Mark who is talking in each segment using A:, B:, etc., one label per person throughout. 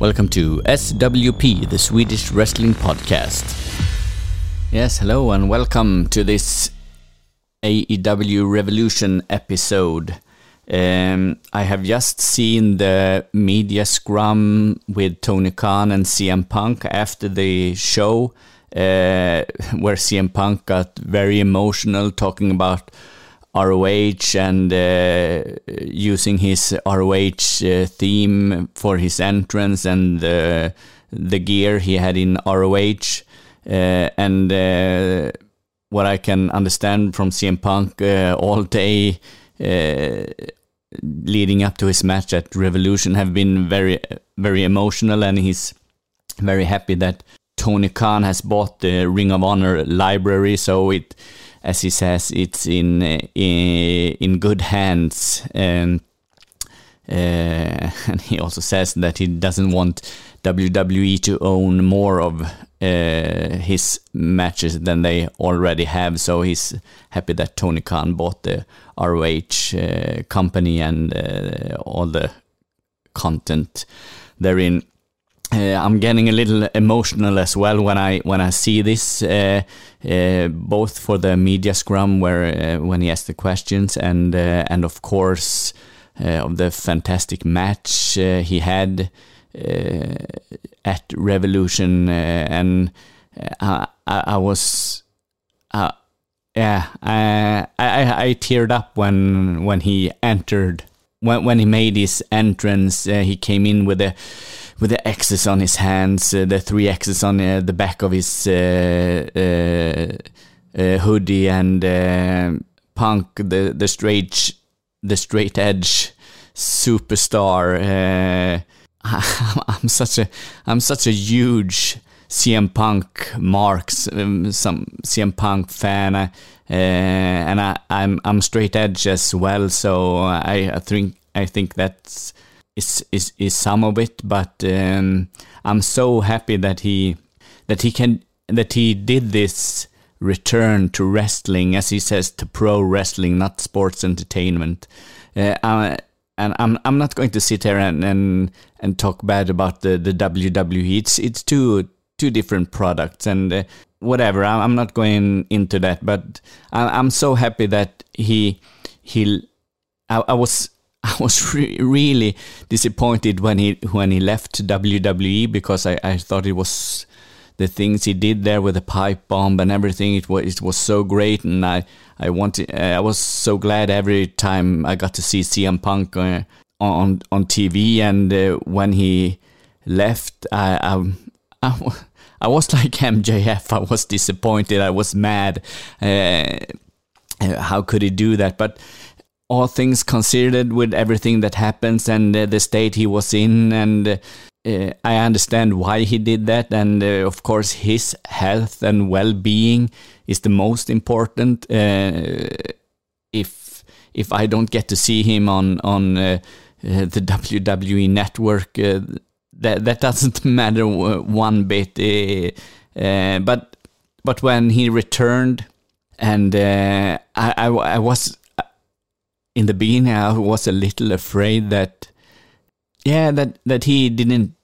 A: Welcome to SWP, the Swedish Wrestling Podcast. Yes, hello, and welcome to this AEW Revolution episode. Um, I have just seen the media scrum with Tony Khan and CM Punk after the show, uh, where CM Punk got very emotional talking about ROH and uh, using his ROH uh, theme for his entrance and the the gear he had in ROH. Uh, and uh, what I can understand from CM Punk uh, all day leading up to his match at Revolution have been very very emotional, and he's very happy that Tony Khan has bought the Ring of Honor library, so it as he says, it's in in, in good hands. Uh, and he also says that he doesn't want WWE to own more of uh, his matches than they already have. So he's happy that Tony Khan bought the ROH uh, company and all the content therein. Uh, I'm getting a little emotional as well when I when I see this, uh, uh, both for the media scrum where uh, when he asked the questions and uh, and of course uh, of the fantastic match he had at Revolution, and I, I, was. yeah, I, I I teared up when when he entered when when he made his entrance. he came in with a with the X's on his hands, uh, the three X's on uh, the back of his uh, uh, uh hoodie, and Punk, the the straight the straight edge superstar. I'm such a I'm such a huge CM Punk marks um, some CM Punk fan, uh, and I, I'm I'm straight edge as well. So I, I think I think that's is is is some of it, but um, I'm so happy that he that he can that he did this return to wrestling, as he says, to pro wrestling, not sports entertainment. Uh, and I'm I'm not going to sit here and and, and talk bad about the, the WWE. It's it's two two different products and uh, whatever. I'm not going into that, but I, am so happy that he he. I was I was re- really disappointed when he when he left WWE because I, I thought it was the things he did there with the pipe bomb and everything. It was it was so great, and I I wanted I was so glad every time I got to see CM Punk uh, on on TV. And uh, when he left, I, I, I I was like MJF. I was disappointed. I was mad. Uh, uh, how could he do that? But all things considered with everything that happens and uh, the state he was in and uh, I understand why he did that and uh, of course his health and well-being is the most important uh, if if I don't get to see him on on uh, uh, the WWE network that that doesn't matter one bit but but when he returned and I, I, I was in the beginning I was a little afraid that yeah that that he didn't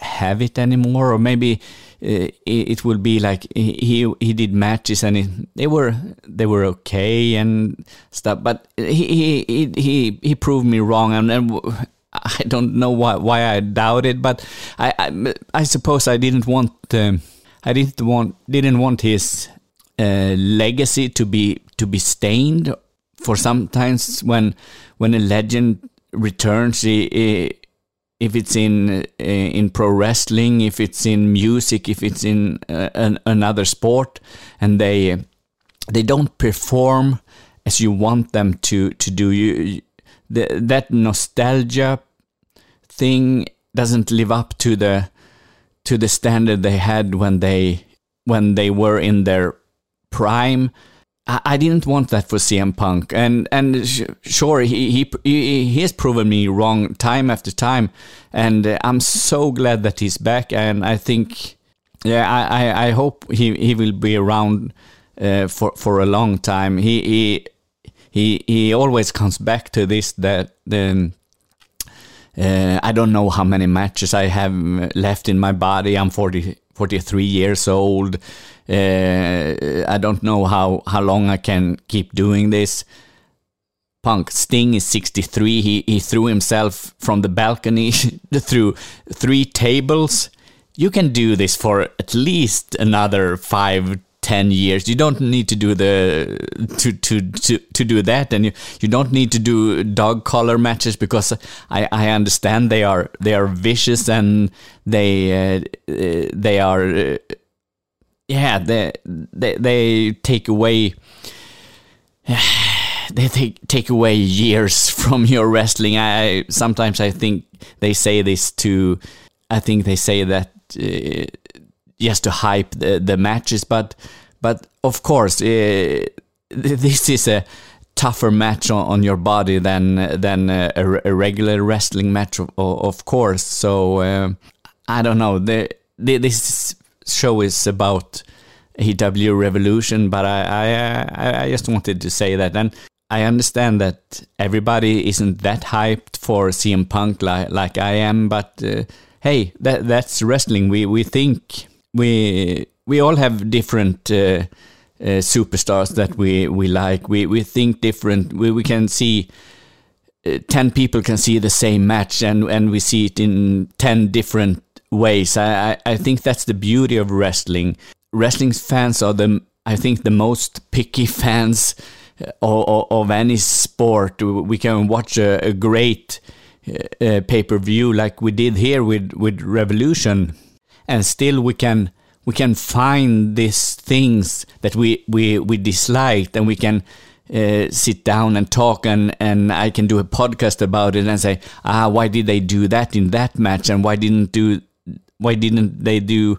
A: have it anymore or maybe uh, it, would be like he he did matches and it, they were they were okay and stuff but he he he he proved me wrong and, and I don't know why why I doubted but I I, I suppose I didn't want um, I didn't want didn't want his uh, legacy to be to be stained for sometimes when when a legend returns, if it's in in pro wrestling, if it's in music, if it's in uh, an, another sport, and they they don't perform as you want them to to do, you that nostalgia thing doesn't live up to the to the standard they had when they when they were in their prime I didn't want that for CM Punk, and and sure he he he has proven me wrong time after time, and uh, I'm so glad that he's back, and I think, yeah, I I, hope he he will be around uh, for for a long time. He he he he always comes back to this that the Uh, I don't know how many matches I have left in my body. I'm 40, 43 years old. Uh, I don't know how, how long I can keep doing this. Punk Sting is 63. He, he threw himself from the balcony through three tables. You can do this for at least another five, 10 years you don't need to do the to to to, to do that and you, you don't need to do dog collar matches because i i understand they are they are vicious and they uh, they are uh, yeah they, they they take away they take take away years from your wrestling i sometimes i think they say this to i think they say that uh, just to hype the, the matches. But but of course, uh, this is a tougher match on, on your body than than a, a regular wrestling match, of, of course. So uh, I don't know. The, the, this show is about AEW Revolution, but I, I I just wanted to say that and. I understand that everybody isn't that hyped for CM Punk like, like I am, but uh, hey, that that's wrestling. We we think we we all have different uh, uh, superstars that we we like. We we think different. We we can see. Uh, 10 people can see the same match and, and we see it in 10 different ways. I, I, I think that's the beauty of wrestling. Wrestling fans are the, I think, the most picky fans uh, of, of any sport. We can watch a, a great uh, pay per view like we did here with, with Revolution, and still we can we can find these things that we we we disliked, and we can uh, sit down and talk, and and I can do a podcast about it and say, ah, why did they do that in that match, and why didn't do why didn't they do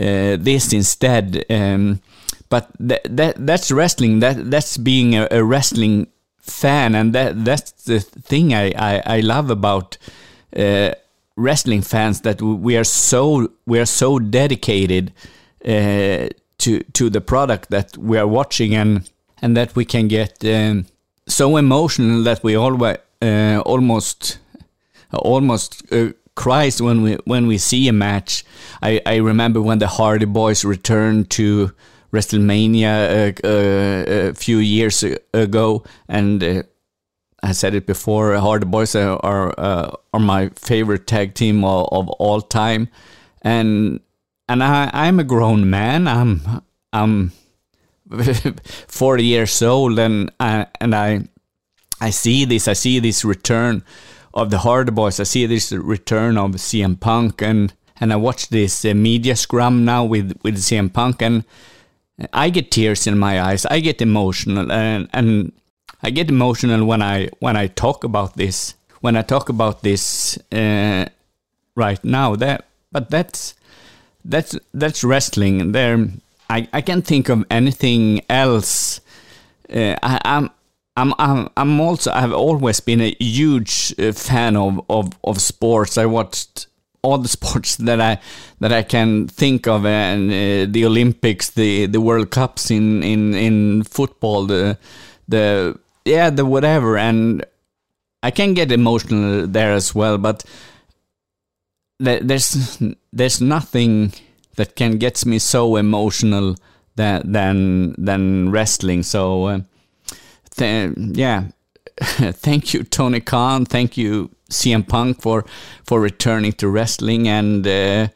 A: uh, this instead? Um, but that, that that's wrestling. That that's being a, a, wrestling fan, and that that's the thing I I, I love about. Uh, wrestling fans that we are so we are so dedicated uh, to to the product that we are watching and and that we can get um, so emotional that we always uh, almost almost uh, cries when we when we see a match. I, I remember when the Hardy Boys returned to WrestleMania uh, uh, a few years ago, and uh, I said it before. Hardy Boys are are, uh, are my favorite tag team of, of, all time, and and I I'm a grown man. I'm I'm 40 years old, and I and I I see this. I see this return of the Hardy Boys. I see this return of CM Punk, and and I watch this uh, media scrum now with with CM Punk, and I get tears in my eyes. I get emotional, and and I get emotional when I when I talk about this. When I talk about this uh, right now, that but that's that's that's wrestling. There, I I can't think of anything else. Uh, I, am I'm I'm I'm also I've always been a huge uh, fan of, of of sports. I watched all the sports that I that I can think of, and uh, the Olympics, the the World Cups in in in football, the the yeah, the whatever, and I can get emotional there as well, but there's there's nothing that can get me so emotional than than than wrestling. So uh, th- yeah, thank you Tony Khan, thank you CM Punk for for returning to wrestling and. Uh,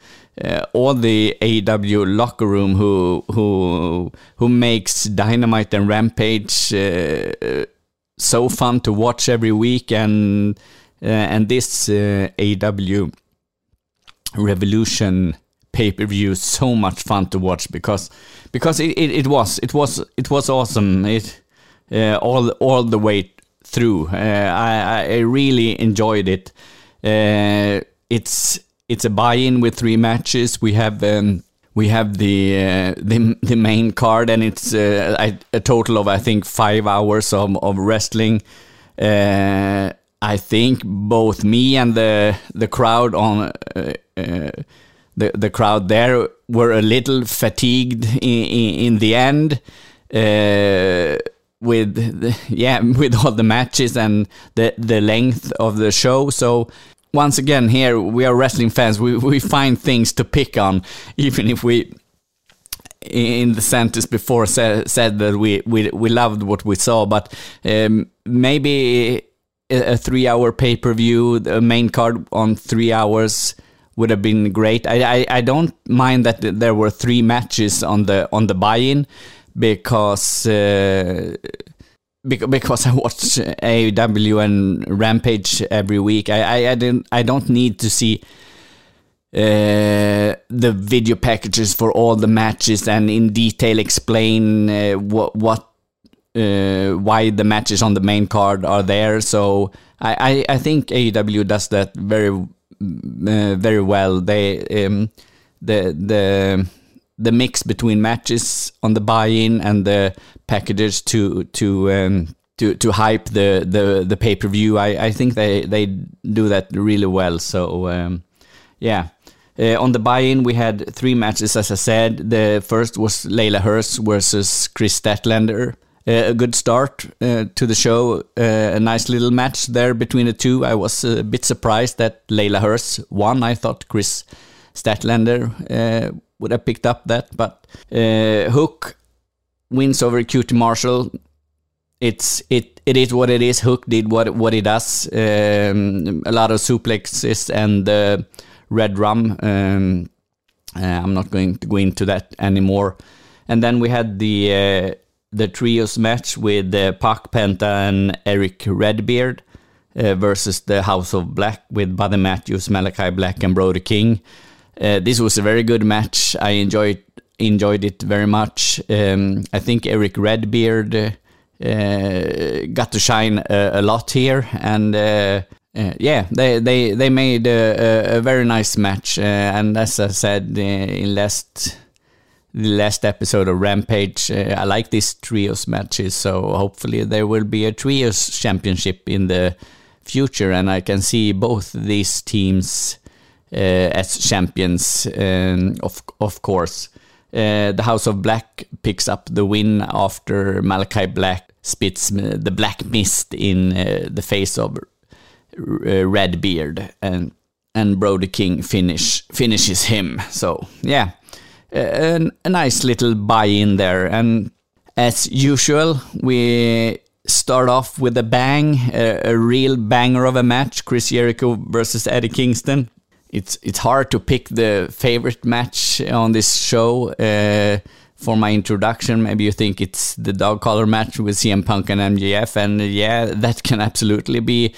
A: uh, all the AW locker room who who who makes Dynamite and Rampage uh, so fun to watch every week, and uh, and this uh, AW Revolution pay per view so much fun to watch because because it, it, it was it was it was awesome it uh, all all the way through. Uh, I I really enjoyed it. Uh, it's it's a buy-in with three matches. We have. Um, we have the uh, the the main card, and it's uh, a total of I think five hours of of wrestling. Uh, I think both me and the the crowd on the the crowd there were a little fatigued in, in, in the end with the, yeah with all the matches and the the length of the show. So once again, here we are wrestling fans. We we find things to pick on, even if we, in the sentence before, said, that we, we we loved what we saw. But um, maybe a, a three-hour pay-per-view, the main card on three hours would have been great. I, I, I don't mind that there were three matches on the on the buy-in because. Uh, because I watch AEW and Rampage every week, I, I, I didn't I don't need to see uh, the video packages for all the matches and in detail explain uh, what what uh, why the matches on the main card are there. So I, I, I think AEW does that very uh, very well. They um, the the the mix between matches on the buy-in and the packages to to um, to to hype the the the pay per view. I I think they they do that really well. So um, yeah. Uh, on the buy-in, we had three matches, as I said. The first was Leyla Hirsch versus Kris Statlander. Uh, a good start uh, to the show. Uh, a nice little match there between the two. I was a bit surprised that Leyla Hirsch won. I thought Kris Statlander uh, would have picked up that, but uh, Hook wins over QT Marshall. It's it it is what it is. Hook did what what he does. Um, a lot of suplexes and uh, Redrum. Um, uh, I'm not going to go into that anymore. And then we had the uh, the trios match with uh, Pac Penta and Eric Redbeard uh, versus the House of Black with Buddy Matthews, Malachi Black, and Brody King. Uh, this was a very good match. I enjoyed enjoyed it very much. Um, I think Eric Redbeard uh, got to shine a, a, lot here, and uh, uh, yeah, they they they made a, a very nice match. Uh, and as I said uh, in last the last episode of Rampage, I like these trios matches. So hopefully there will be a trios championship in the future, and I can see both these teams as champions, um, of of course. Uh, the House of Black picks up the win after Malachi Black spits the black mist in uh, the face of Redbeard, and and Brody King finish finishes him. So yeah, a, a nice little buy-in there, and as usual, we start off with a bang, a, a, real banger of a match: Chris Jericho versus Eddie Kingston it's it's hard to pick the favorite match on this show. Uh, for my introduction, maybe you think it's the dog collar match with CM Punk and MJF, and yeah, that can absolutely be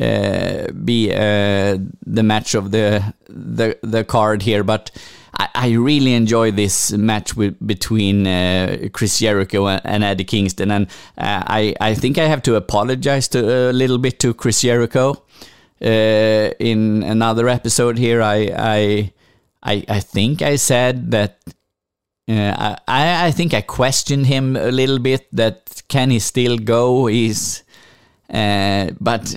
A: uh, be uh, the match of the the the card here. But I, really enjoy this match with, between uh, Chris Jericho and, Eddie Kingston, and uh, I I think I have to apologize to a little bit to Chris Jericho uh, in another episode here, I I I, I think I said that. Uh, I I think I questioned him a little bit that can he still go? He's, uh, but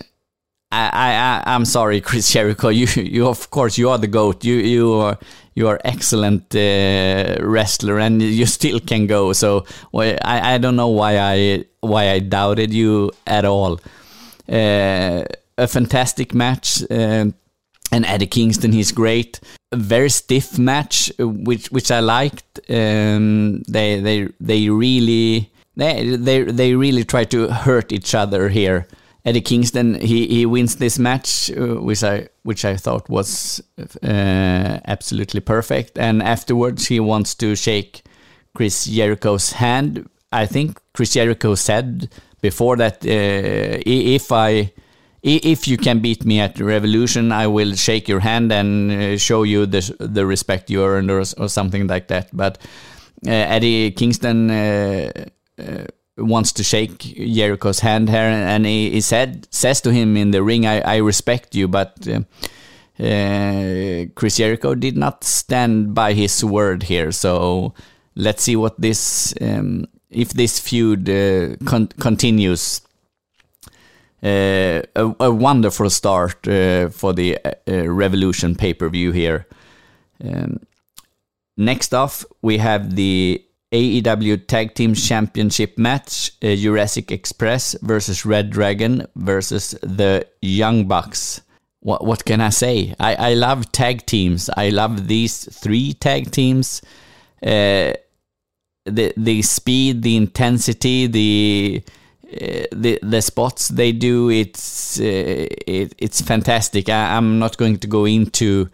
A: I, I I'm sorry, Chris Jericho. You you of course you are the goat. You you are you are excellent uh, wrestler and you still can go. So well, I I don't know why I why I doubted you at all. Uh, a fantastic match. Uh, and Eddie Kingston, he's great. A very stiff match, which which I liked. Um, they they they really they they they really try to hurt each other here. Eddie Kingston he, he wins this match, uh, which I which I thought was uh, absolutely perfect. And afterwards, he wants to shake Chris Jericho's hand. I think Chris Jericho said before that uh, if I if you can beat me at revolution, I will shake your hand and uh, show you the the respect you earned, or, or something like that. But uh, Eddie Kingston uh, uh, wants to shake Jericho's hand here, and he, he, said says to him in the ring, "I, I respect you," but. Uh, uh, Chris Jericho did not stand by his word here, so let's see what this um, if this feud con continues a, a, wonderful start uh, for the uh, Revolution pay per view here. Um, next off, we have the AEW Tag Team Championship match Jurassic Express versus Red Dragon versus the Young Bucks. what what can I say? I, I love tag teams. I love these three tag teams. Uh, the the speed, the intensity, the uh, the the spots they do. It's uh, it, it's fantastic. I, I'm not going to go into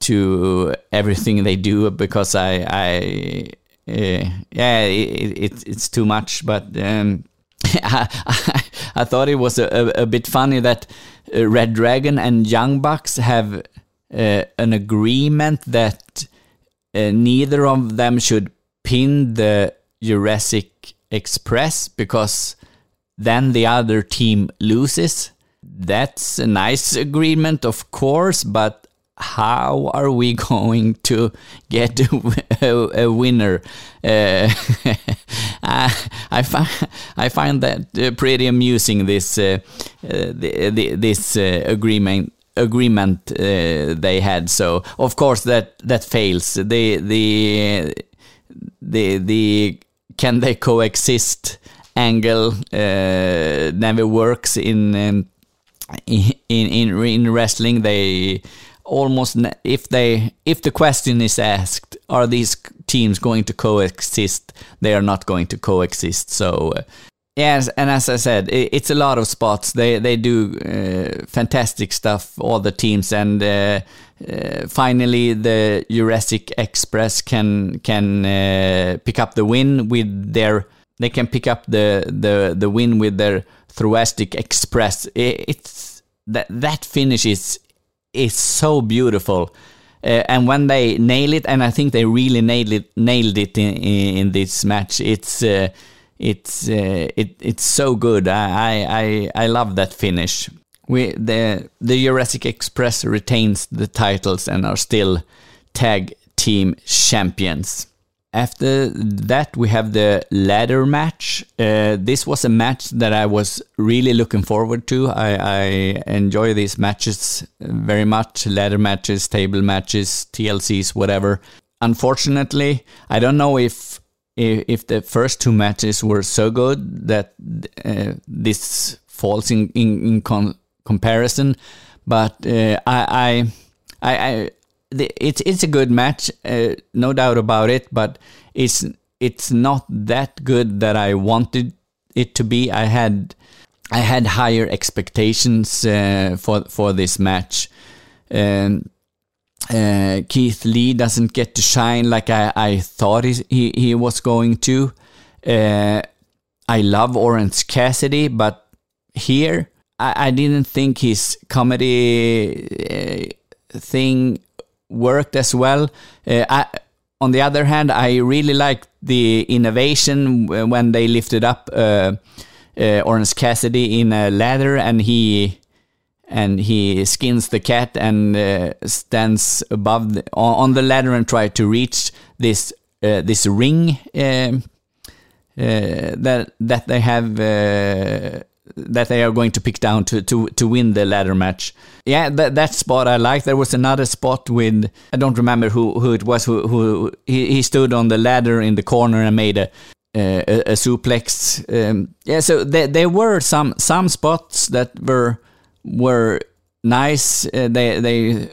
A: to everything they do because I I uh, yeah it, it, it's too much. But um, I, I, I thought it was a, a, bit funny that Red Dragon and Young Bucks have an agreement that neither of them should pin the Jurassic Express because then the other team loses. That's a nice agreement, of course, but how are we going to get a, a winner? Uh, I, I, find, I find that uh, pretty amusing. This uh, uh the, the, this uh, agreement agreement uh, they had. So of course that that fails. The the the the can they coexist angle never works in. Um, in in in wrestling they almost if they if the question is asked are these teams going to coexist they are not going to coexist so uh, yes and as i said it's a lot of spots they they do uh, fantastic stuff all the teams and uh, uh finally the Jurassic Express can can uh, pick up the win with their they can pick up the the the win with their Thoracic Express it, it's that that finish is is so beautiful. Uh, and when they nail it, and I think they really nailed it, nailed it in, in this match. It's uh, it's uh, it, it's so good. I, I I love that finish. We the the Jurassic Express retains the titles and are still tag team champions. After that, we have the ladder match. Uh, this was a match that I was really looking forward to. I, I, enjoy these matches very much ladder matches, table matches, TLCs, whatever. Unfortunately, I don't know if if the first two matches were so good that uh, this falls in, in, in comparison, but uh, I, I, I, it's it's a good match, uh, no doubt about it. But it's it's not that good that I wanted it to be. I had I had higher expectations uh, for for this match. Uh, Keith Lee doesn't get to shine like I, I thought he, he, he was going to. Uh, I love Orange Cassidy, but here I, I didn't think his comedy uh, thing worked as well. Uh, I, on the other hand, I really liked the innovation when they lifted up uh, uh, Orange Cassidy in a ladder and he and he skins the cat and uh, stands above the, on, the ladder and try to reach this uh, this ring um, uh, that that they have uh, that they are going to pick down to to to win the ladder match. Yeah, that that spot I like. There was another spot with I don't remember who who it was who who he, he stood on the ladder in the corner and made a a, a suplex. Um, yeah, so there there were some some spots that were were nice. Uh, they they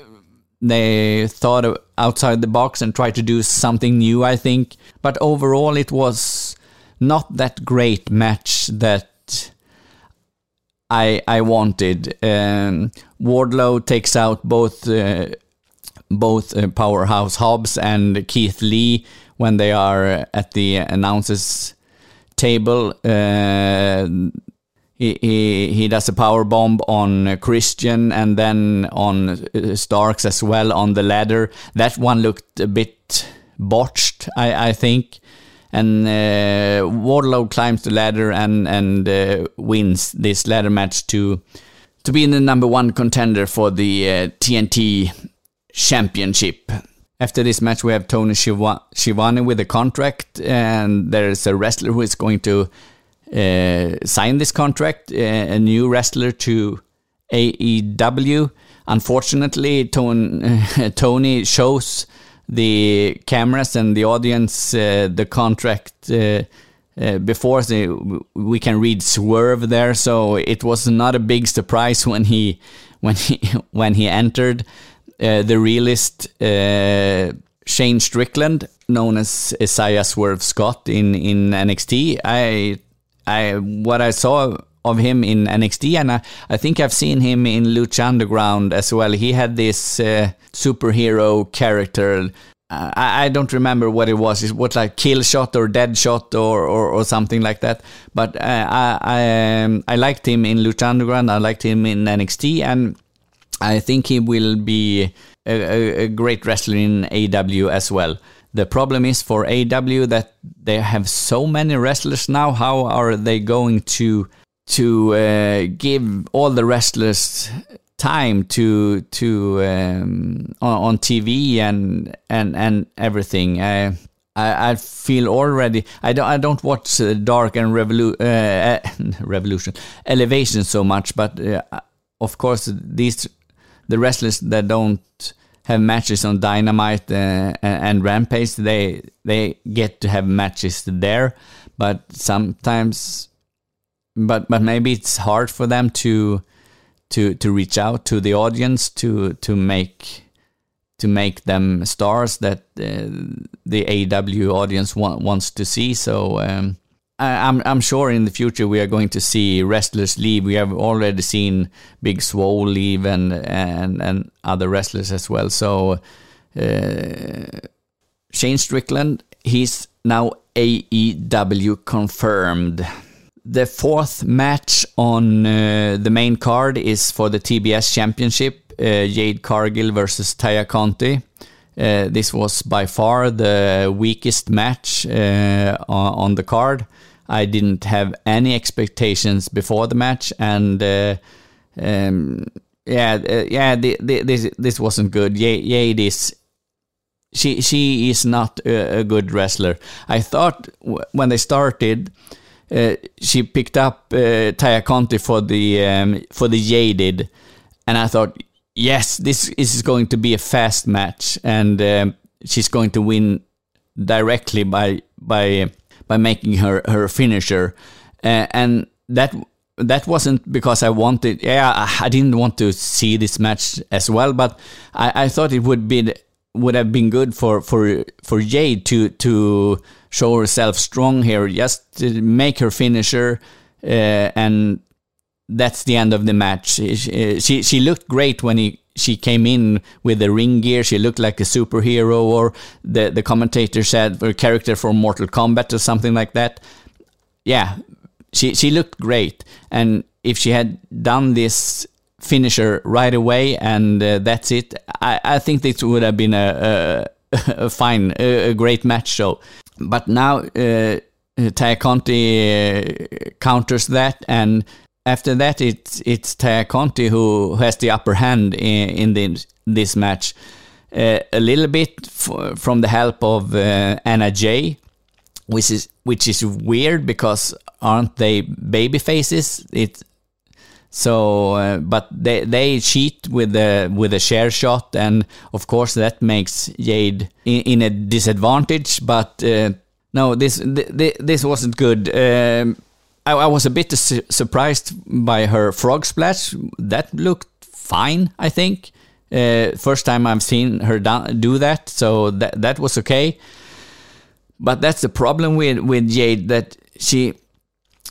A: they thought outside the box and tried to do something new. I think, but overall it was not that great match that I I wanted. Um, Wardlow takes out both uh, both uh, powerhouse Hobbs and Keith Lee when they are at the announcers table. Uh, he, he he does a power bomb on Christian and then on uh, Starks as well on the ladder. That one looked a bit botched, I I think and uh, Wardlow climbs the ladder and and uh, wins this ladder match to to be in the number one contender for the uh, TNT Championship. After this match, we have Tony Schiavone with a contract, and there's a wrestler who is going to uh, sign this contract, uh, a new wrestler to AEW. Unfortunately, Tony, Tony shows the cameras and the audience uh, the contract uh, uh, before the, we can read swerve there so it was not a big surprise when he when he when he entered uh, the realist uh, Shane Strickland, known as Isaiah Swerve Scott in in NXT. I I what I saw of him in NXT, and I, I think I've seen him in Lucha Underground as well. He had this uh, superhero character. Uh, I, I, don't remember what it was. It was like Kill Shot or Dead Shot or, or, or something like that. But uh, I I, um, I liked him in Lucha Underground. I liked him in NXT, and I think he will be a, a, a great wrestler in AW as well. The problem is for AW that they have so many wrestlers now. How are they going to to uh, give all the wrestlers time to to um, on, on, TV and and and everything. I, I, feel already. I don't. I don't watch uh, Dark and Revolu- uh, Revolution, Elevation so much, but uh, of course these the wrestlers that don't have matches on Dynamite uh, and Rampage, they they get to have matches there, but sometimes but but maybe it's hard for them to to to reach out to the audience to to make to make them stars that uh, the AW audience want, wants to see. So um, I, am I'm, I'm sure in the future we are going to see wrestlers leave. We have already seen Big Swole leave and and and other wrestlers as well. So uh, Shane Strickland, he's now AEW confirmed. The fourth match on uh, the main card is for the TBS Championship, uh, Jade Cargill versus Taya Conti. Uh, this was by far the weakest match uh, on the card. I didn't have any expectations before the match, and uh, um, yeah, uh, yeah, the, the, this this wasn't good. Jade is she she is not a, a good wrestler. I thought when they started uh, she picked up uh, Taya Conti for the um, for the Jaded, and I thought, yes, this is going to be a fast match, and um, she's going to win directly by by by making her her finisher, uh, and that that wasn't because I wanted. Yeah, I didn't want to see this match as well, but I, I thought it would be would have been good for for for Jade to to show herself strong here, just to make her finisher, uh, and that's the end of the match. She, she, she looked great when he she came in with the ring gear. She looked like a superhero, or the the commentator said her character from Mortal Kombat or something like that. Yeah, she she looked great, and if she had done this finisher right away and uh, that's it, I, I think this would have been a, a, a fine, a, a, great match show. But now uh, Taya Conti uh, counters that, and after that, it's it's Taya Conti who has the upper hand in, in the, this match. Uh, a little bit from the help of uh, Anna Jay, which is which is weird because aren't they baby faces? It so, uh, but they they cheat with the with a share shot, and of course that makes Jade in, in a disadvantage. But uh, no, this th this wasn't good. Um, I, I, was a bit su surprised by her frog splash. That looked fine, I think. Uh, first time I've seen her do that, so that that was okay. But that's the problem with with Jade that she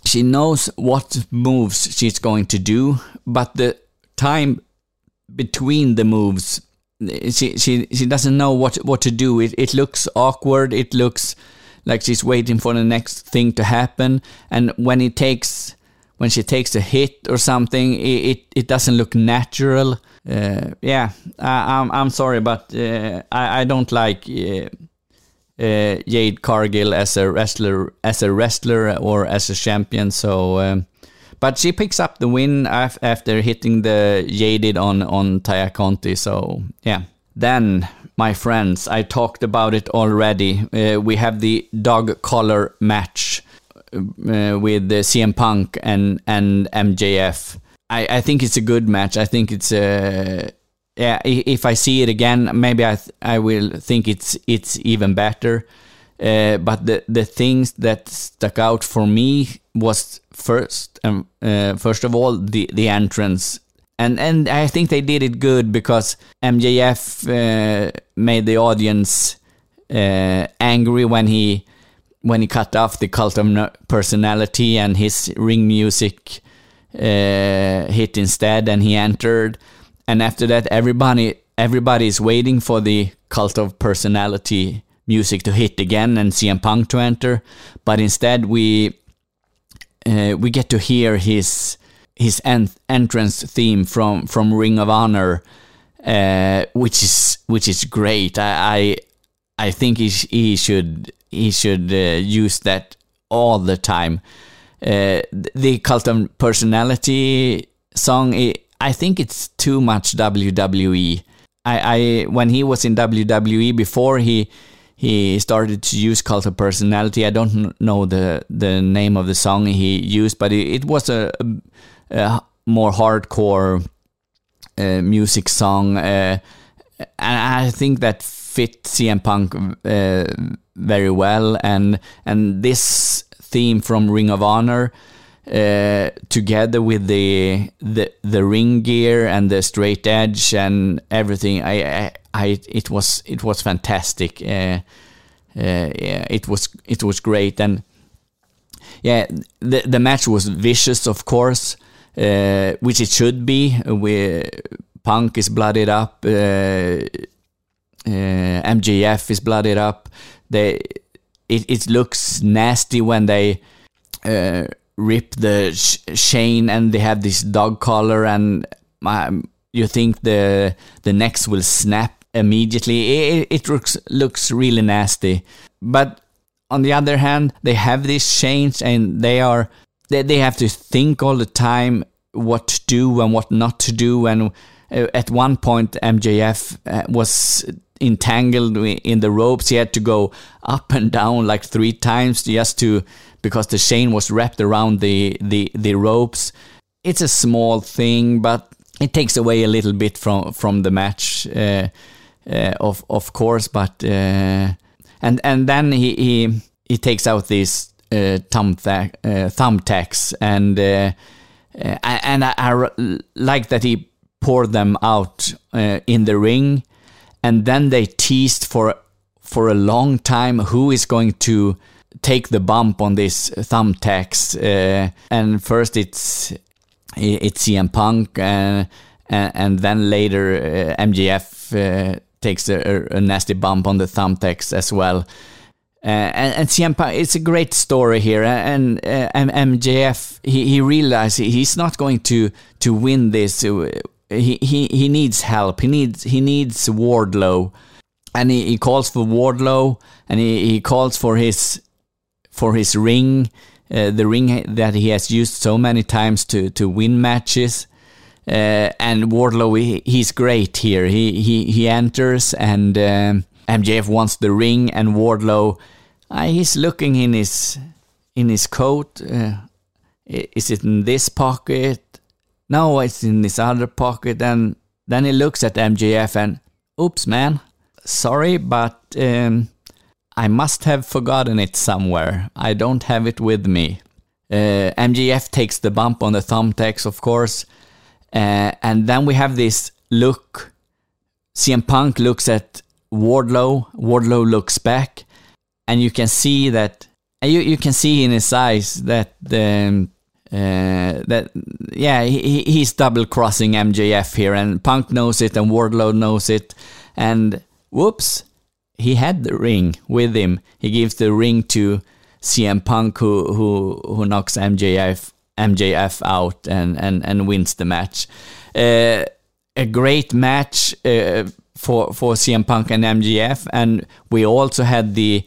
A: she knows what moves she's going to do, but the time between the moves, she she she doesn't know what what to do. It it looks awkward. It looks like she's waiting for the next thing to happen. And when it takes when she takes a hit or something, it it, it doesn't look natural. Uh, yeah, I, am I'm, I'm sorry, but uh, I I don't like. Uh, uh, Jade Cargill as a wrestler, as a wrestler or as a champion. So, um, but she picks up the win af- after hitting the Jaded on on Taya Conti. So yeah. Then, my friends, I talked about it already. Uh, we have the dog collar match uh, with the CM Punk and and MJF. I, I think it's a good match. I think it's a yeah, if I see it again, maybe I I will think it's it's even better. Uh, but the the things that stuck out for me was first um, uh, first of all the the entrance. and and I think they did it good because MJF uh, made the audience uh, angry when he when he cut off the cult of personality and his ring music uh, hit instead, and he entered. And after that, everybody everybody is waiting for the cult of personality music to hit again and CM Punk to enter, but instead we uh, we get to hear his his en- entrance theme from from Ring of Honor, uh, which is which is great. I I, I think he sh- he should he should uh, use that all the time. Uh, the cult of personality song, I think it's too much WWE. I, I when he was in WWE before he he started to use cult of personality. I don't know the the name of the song he used, but it, it was a, a, more hardcore uh, music song, uh, and I think that fit CM Punk uh, very well. And and this theme from Ring of Honor. Uh, together with the, the the ring gear and the straight edge and everything, I, I I it was it was fantastic. Uh, uh, yeah, it was it was great, and yeah, the the match was vicious, of course, uh, which it should be. We Punk is blooded up, uh, uh, MJF is blooded up. They it it looks nasty when they rip the sh- Shane and they have this dog collar and um, you think the the necks will snap immediately. It, it looks looks really nasty. But on the other hand, they have this change and they are they, they have to think all the time what to do and what not to do. And uh, at one point, MJF uh, was entangled in the ropes. He had to go up and down like three times just to because the chain was wrapped around the the the ropes. It's a small thing, but it takes away a little bit from from the match. Uh, uh, of of course, but uh, and and then he he, he takes out these uh, thumb thumbtacks and and I, I, like that he poured them out in the ring, and then they teased for for a long time who is going to take the bump on this thumbtacks. Uh, and first it's it's CM Punk, uh, and, and then later uh, MJF takes a, a, nasty bump on the thumbtacks as well. Uh, and, and CM Punk, it's a great story here, and, uh, and MJF he, he realized he's not going to to win this. He, he he needs help. He needs he needs Wardlow, and he, he calls for Wardlow, and he, he calls for his for his ring, uh, the ring that he has used so many times to to win matches. Uh, and Wardlow, he, he's great here. He he he enters and um, MJF wants the ring, and Wardlow, uh, he's looking in his in his coat. Uh, is it in this pocket? No, it's in this other pocket. And then he looks at MJF and, oops, man, sorry, but um, I must have forgotten it somewhere. I don't have it with me. Uh, MJF takes the bump on the thumbtacks, of course, uh, and then we have this look. CM Punk looks at Wardlow. Wardlow looks back, and you can see that. You you can see in his eyes that the uh, that yeah he, he's double crossing MJF here, and Punk knows it, and Wardlow knows it, and whoops, he had the ring with him. He gives the ring to CM Punk, who who who knocks MJF MJF out and, and, and wins the match. Uh, a great match uh, for for CM Punk and MJF, and we also had the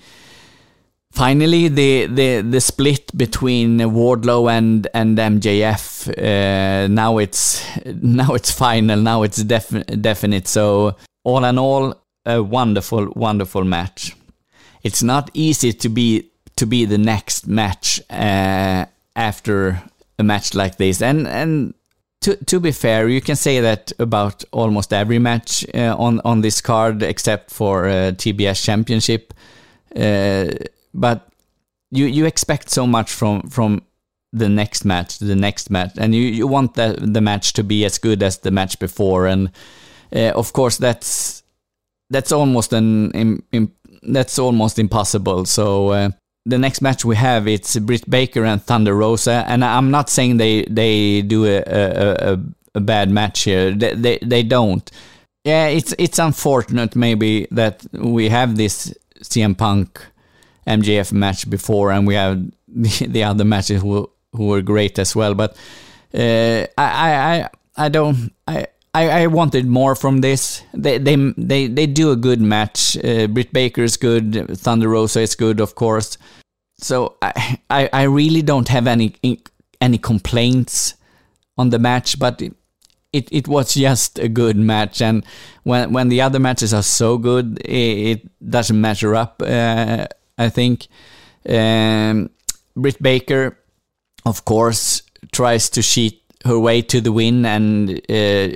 A: finally the the the split between Wardlow and and MJF. Uh, now it's now it's final. Now it's defi- definite. So all in all, a wonderful wonderful match. It's not easy to be to be the next match uh, after a match like this. And and to to be fair, you can say that about almost every match uh, on on this card, except for uh, TBS Championship. Uh, but you you expect so much from from the next match, the next match, and you, you want the the match to be as good as the match before, and uh, of course that's that's almost an im, im, that's almost impossible. So uh, the next match we have it's Britt Baker and Thunder Rosa, and I'm not saying they they do a a, a, a bad match here. They, they they don't. Yeah, it's it's unfortunate maybe that we have this CM Punk MJF match before, and we have the, the other matches who who were great as well. But uh, I I I don't I. I, I wanted more from this. They they they, they do a good match. Uh, Britt Baker is good. Thunder Rosa is good, of course. So I, I I really don't have any any complaints on the match, but it, it, it was just a good match. And when when the other matches are so good, it, it doesn't measure up. Uh, I think um, Britt Baker, of course, tries to cheat her way to the win, and uh,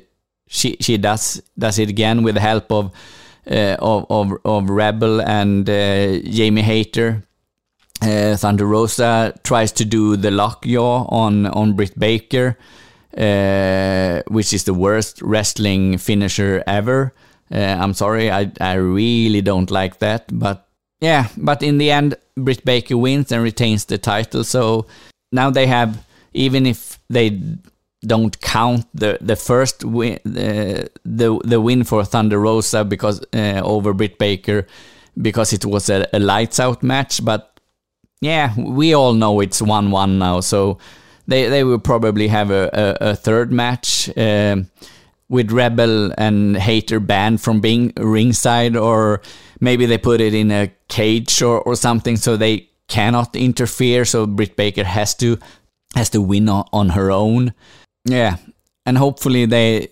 A: she she does does it again with the help of uh, of, of, of Rebel and uh, Jamie Hayter. Uh, Thunder Rosa tries to do the lockjaw on on Britt Baker, uh, which is the worst wrestling finisher ever. Uh, I'm sorry, I I really don't like that, but yeah, but in the end, Britt Baker wins and retains the title. So now they have, even if they don't count the the first win, uh, the the win for Thunder Rosa because uh, over Britt Baker because it was a, a, lights out match. But yeah, we all know it's one one now, so they they will probably have a a, a third match. Um, with Rebel and Hayter banned from being ringside, or maybe they put it in a cage or, or something so they cannot interfere. So Britt Baker has to has to win on, on her own. Yeah, and hopefully they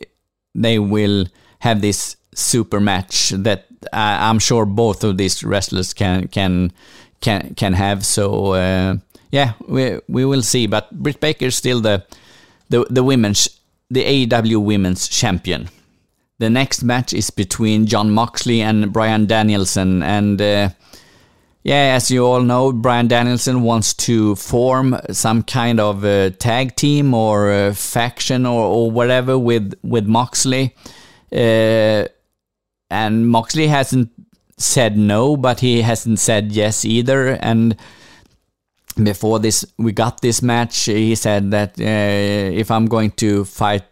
A: they will have this super match that uh, I'm sure both of these wrestlers can can can can have. So uh, yeah, we we will see. But Britt Baker is still the the the women's the AEW Women's Champion. The next match is between Jon Moxley and Bryan Danielson, and uh, yeah, as you all know, Bryan Danielson wants to form some kind of a tag team or a faction or, or whatever with with Moxley, uh, and Moxley hasn't said no, but he hasn't said yes either, and before this we got this match he said that uh, if i'm going to fight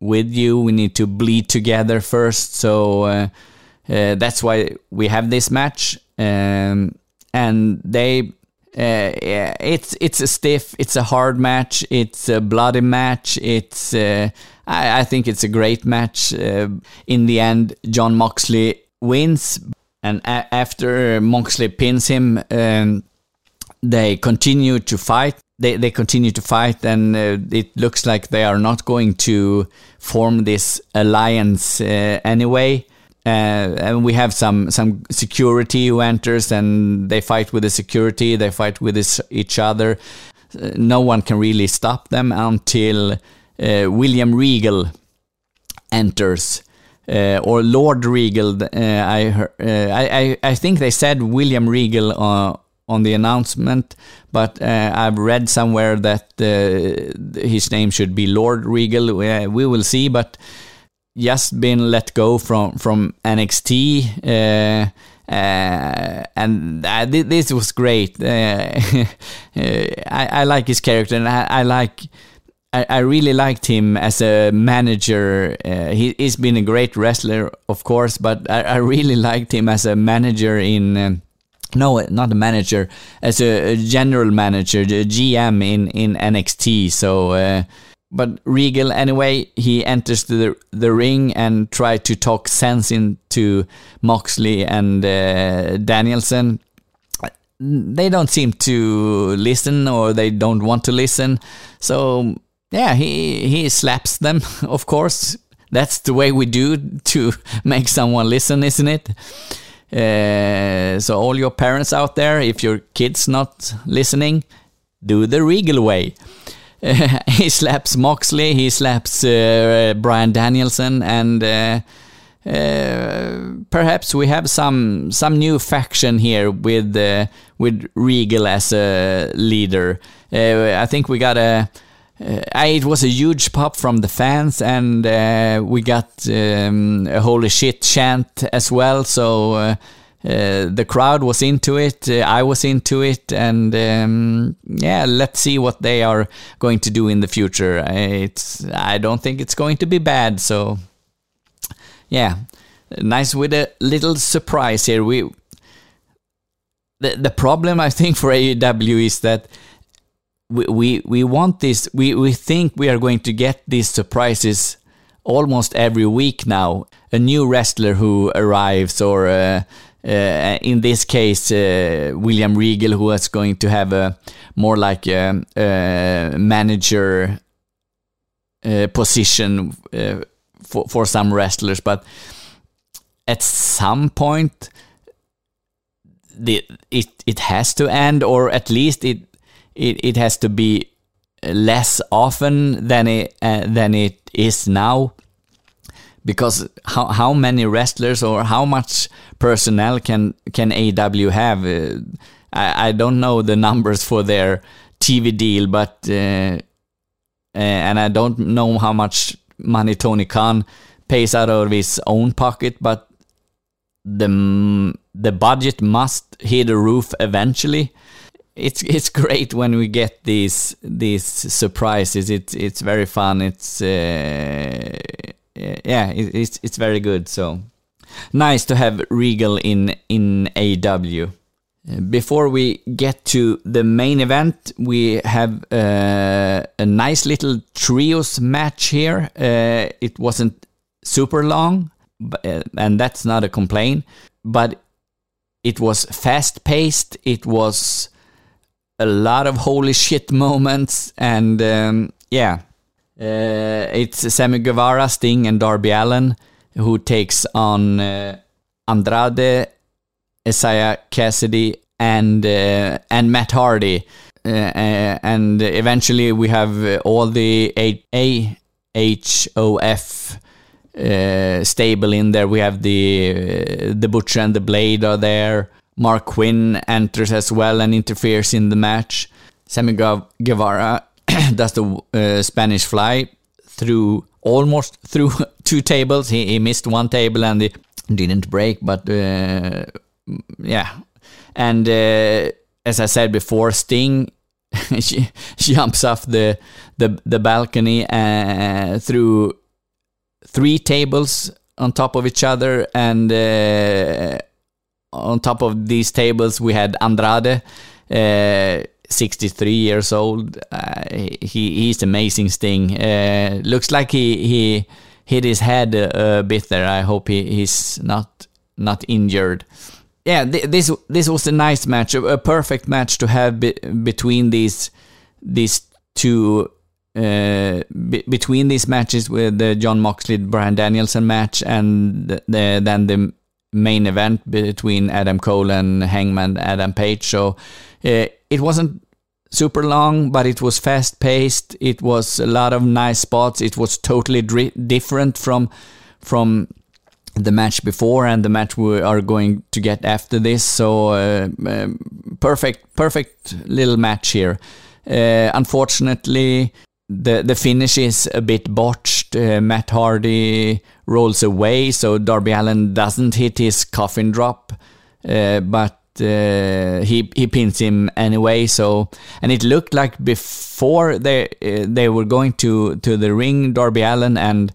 A: with you we need to bleed together first. So uh, uh, that's why we have this match um, and they uh, yeah, it's it's a stiff it's a hard match it's a bloody match it's uh, I, I, think it's a great match uh, in the end Jon moxley wins and after moxley pins him um, they continue to fight. They, they continue to fight, and uh, it looks like they are not going to form this alliance uh, anyway. Uh, and we have some some security who enters, and they fight with the security. They fight with this, each other. Uh, no one can really stop them until uh, William Regal enters. Uh, or Lord Regal. Uh, I, I, I think they said William Regal on the announcement, but uh, I've read somewhere that uh, his name should be Lord Regal. We, we, will see, but just been let go from from NXT. Uh, uh, and uh, th this was great. Uh, I, I, like his character, and I, I like. I, I, really liked him as a manager. he, has been a great wrestler, of course, but I, I really liked him as a manager in no, not a manager, as a, general manager, the GM in in NXT. So, uh, but Regal anyway, he enters the the ring and try to talk sense into Moxley and uh, Danielson. They don't seem to listen, or they don't want to listen. So yeah, he he slaps them. Of course, that's the way we do to make someone listen, isn't it? Uh, so all your parents out there, if your kid's not listening, do the Regal way. he slaps Moxley, he slaps uh, Bryan Danielson, and uh, uh, perhaps we have some some new faction here with uh, with Regal as a leader. Uh, I think we got a. Uh, it was a huge pop from the fans, and uh, we got um, a holy shit chant as well. So uh, the crowd was into it. I was into it, and um, yeah, let's see what they are going to do in the future. It's I don't think it's going to be bad. So yeah, nice with a little surprise here. We the the problem I think for AEW is that we we, we want this. We we think we are going to get these surprises almost every week now. A new wrestler who arrives, or uh, uh, in this case, uh, William Regal, who is going to have a more like a, a manager uh, position uh, for for some wrestlers, but at some point the it it has to end, or at least it it, it has to be less often than it uh, than it is now because how how many wrestlers or how much personnel can can AEW have? Uh, I, I don't know the numbers for their TV deal, but uh, uh, and I don't know how much money Tony Khan pays out of his own pocket, but the the budget must hit the roof eventually. It's it's great when we get these these surprises. It's it's very fun. It's uh, yeah, it, it's it's very good. So nice to have Regal in in AEW. Before we get to the main event, we have uh, a nice little trios match here. Uh, it wasn't super long, but, uh, and that's not a complaint, but it was fast paced. It was a lot of holy shit moments, and um, yeah, uh, it's Sammy Guevara, Sting, and Darby Allin who takes on uh, Andrade Isiah Kassidy, and uh, and Matt Hardy. Uh, uh and eventually we have uh, all the AFO uh, stable in there. We have the the Butcher and the Blade are there. Marq Quen enters as well and interferes in the match. Sammy Guevara does the Spanish Fly through almost through two tables. He, he missed one table and he didn't break, but yeah, and uh, as I said before, Sting she jumps off the the, the balcony uh, through three tables on top of each other, and uh, on top of these tables we had Andrade. Uh, 63 years old. Uh, he he's amazing. Sting uh, looks like he he hit his head a, a bit there. I hope he, he's not not injured yeah, this this was a nice match, a, perfect match to have be, between these these two uh, be, between these matches with the Jon Moxley Bryan Danielson match and the, the, then the main event between Adam Cole and Hangman Adam Page. So uh, it wasn't super long, but it was fast paced. It was a lot of nice spots. It was totally different from from the match before and the match we are going to get after this. So uh, perfect, perfect little match here. Uh, unfortunately, the the finish is a bit botched. Uh, Matt Hardy rolls away, so Darby Allin doesn't hit his coffin drop, uh, but. Uh, he he pins him anyway. So and it looked like before they uh, they were going to to the ring, Darby Allin and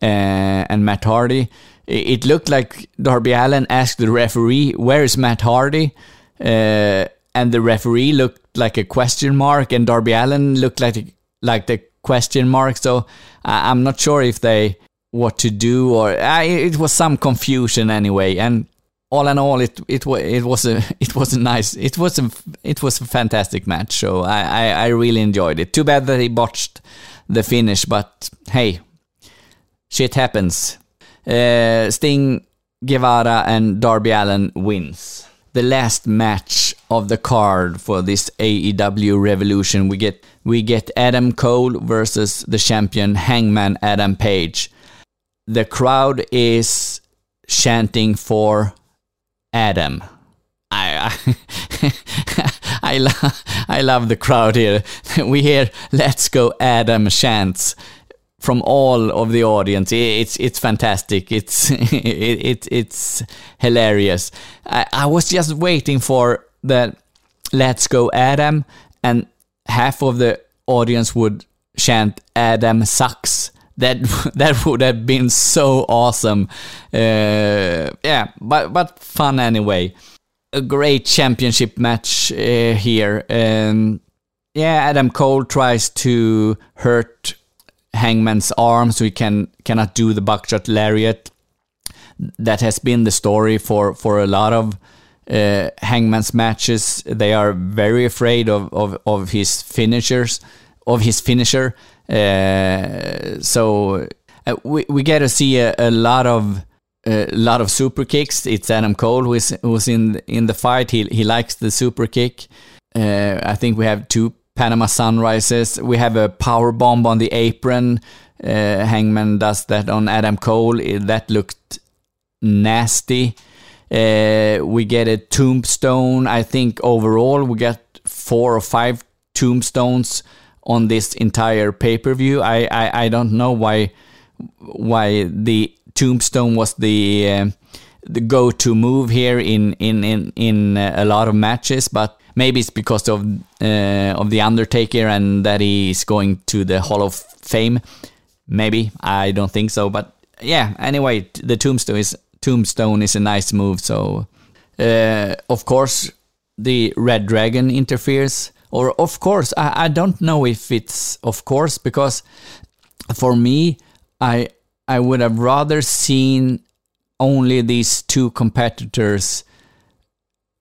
A: and Matt Hardy it looked like Darby Allin asked the referee, "Where is Matt Hardy?" Uh, and the referee looked like a question mark, and Darby Allin looked like like the question mark. So I'm not sure if they what to do, or uh, it was some confusion anyway. And all in all, it it was it was a it was a nice it was a it was a fantastic match. So I, I, I really enjoyed it. Too bad that he botched the finish, but hey, shit happens. Uh, Sting, Guevara, and Darby Allin wins. The last match of the card for this AEW Revolution, we get we get Adam Cole versus the champion Hangman Adam Page. the crowd is chanting for Adam. I I, I, lo- I love the crowd here. We hear "Let's go Adam" chants from all of the audience. It's it's fantastic. It's it, it it's hilarious. I, I was just waiting for the "Let's go Adam" and half of the audience would chant "Adam sucks." That that would have been so awesome. Uh, yeah, but but fun anyway. A great championship match uh, here. Um, yeah, Adam Cole tries to hurt Hangman's arm so he can cannot do the buckshot lariat. That has been the story for for a lot of uh, Hangman's matches. They are very afraid of of, of his finishers, of his finisher. Uh, so uh, we we get to see a, a lot of a lot of super kicks. It's Adam Cole who is who's in in the fight. He he likes the super kick. Uh, I think we have two Panama Sunrises. We have a power bomb on the apron. Uh, Hangman does that on Adam Cole. That looked nasty. Uh, we get a tombstone. I think overall we get four or five tombstones on this entire pay per view. I, I, I don't know why why the tombstone was the uh, the go to move here in in in in a lot of matches, but maybe it's because of uh, of the Undertaker and that he's going to the Hall of Fame. Maybe I don't think so, but yeah. Anyway, the tombstone is tombstone is a nice move. So uh, of course the Red Dragon interferes, or of course I, I don't know if it's of course because for me I I would have rather seen only these two competitors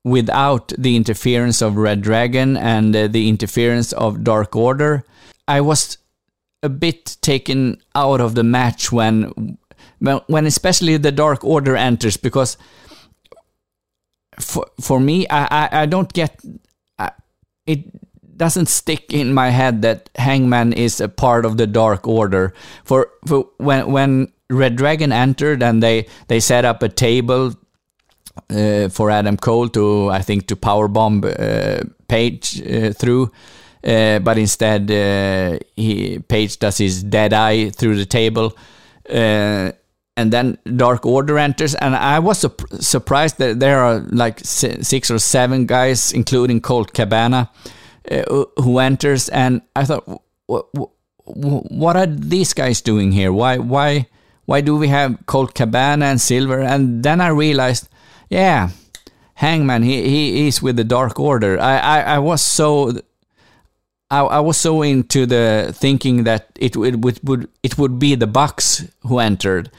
A: without the interference of Red Dragon and uh, the interference of Dark Order. I was a bit taken out of the match when when especially the Dark Order enters because for for me I I, I don't get I, it doesn't stick in my head that Hangman is a part of the Dark Order. For, for when when Red Dragon entered and they they set up a table uh, for Adam Cole to I think to powerbomb uh, Page uh, through. Uh, but instead, uh, he Page does his dead eye through the table, uh, and then Dark Order enters. And I was su- surprised that there are like six or seven guys, including Colt Cabana, uh, who enters. And I thought, what are these guys doing here? Why, why, why do we have Colt Cabana and Silver? And then I realized yeah, Hangman, he, he is with the Dark Order. I, I, I was so I, was so into the thinking that it, it would, would it would be the Bucks who entered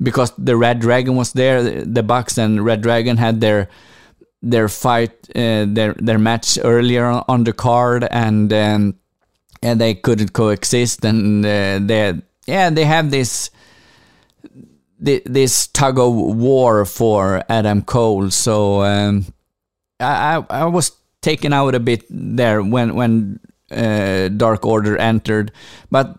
A: because the Red Dragon was there. The Bucks and Red Dragon had their their fight, uh, their their match earlier on the card, and um, and they couldn't coexist, and uh, they yeah they have this this tug of war for Adam Cole. So um, I, I was taken out a bit there when when uh, Dark Order entered, but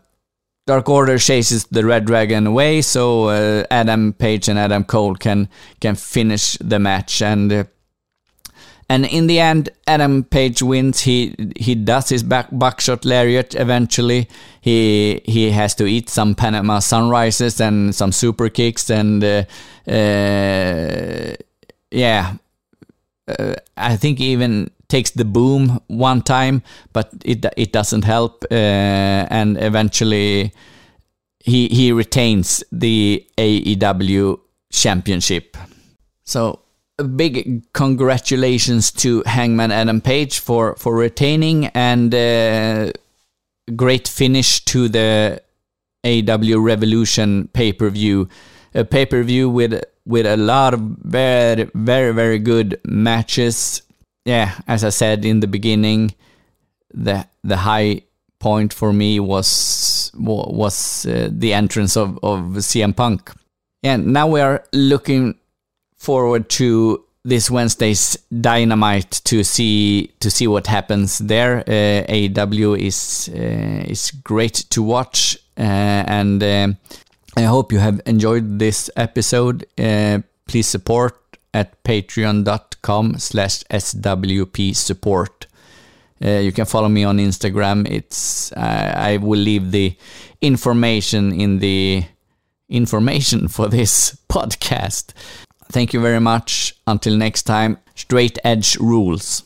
A: Dark Order chases the Red Dragon away, so uh, Adam Page and Adam Cole can can finish the match and. Uh, and in the end, Adam Page wins. He he does his back buckshot lariat eventually. He he has to eat some Panama sunrises and some super kicks and uh, uh, yeah, uh, I think even takes the boom one time, but it it doesn't help. Uh, and eventually, he he retains the AEW championship. So a big congratulations to Hangman Adam Page for for retaining and uh, great finish to the AEW Revolution pay per view, a pay per view with with a lot of very very very good matches. Yeah, as I said in the beginning, the the high point for me was was uh, the entrance of of CM Punk. And now we are looking forward to this Wednesday's Dynamite to see to see what happens there. Uh, AEW is uh, is great to watch, uh, and uh, I hope you have enjoyed this episode. Uh, please support at patreon.com slash swp support. Uh, you can follow me on Instagram. It's uh, I will leave the information in the information for this podcast. Thank you very much. Until next time, straight edge rules.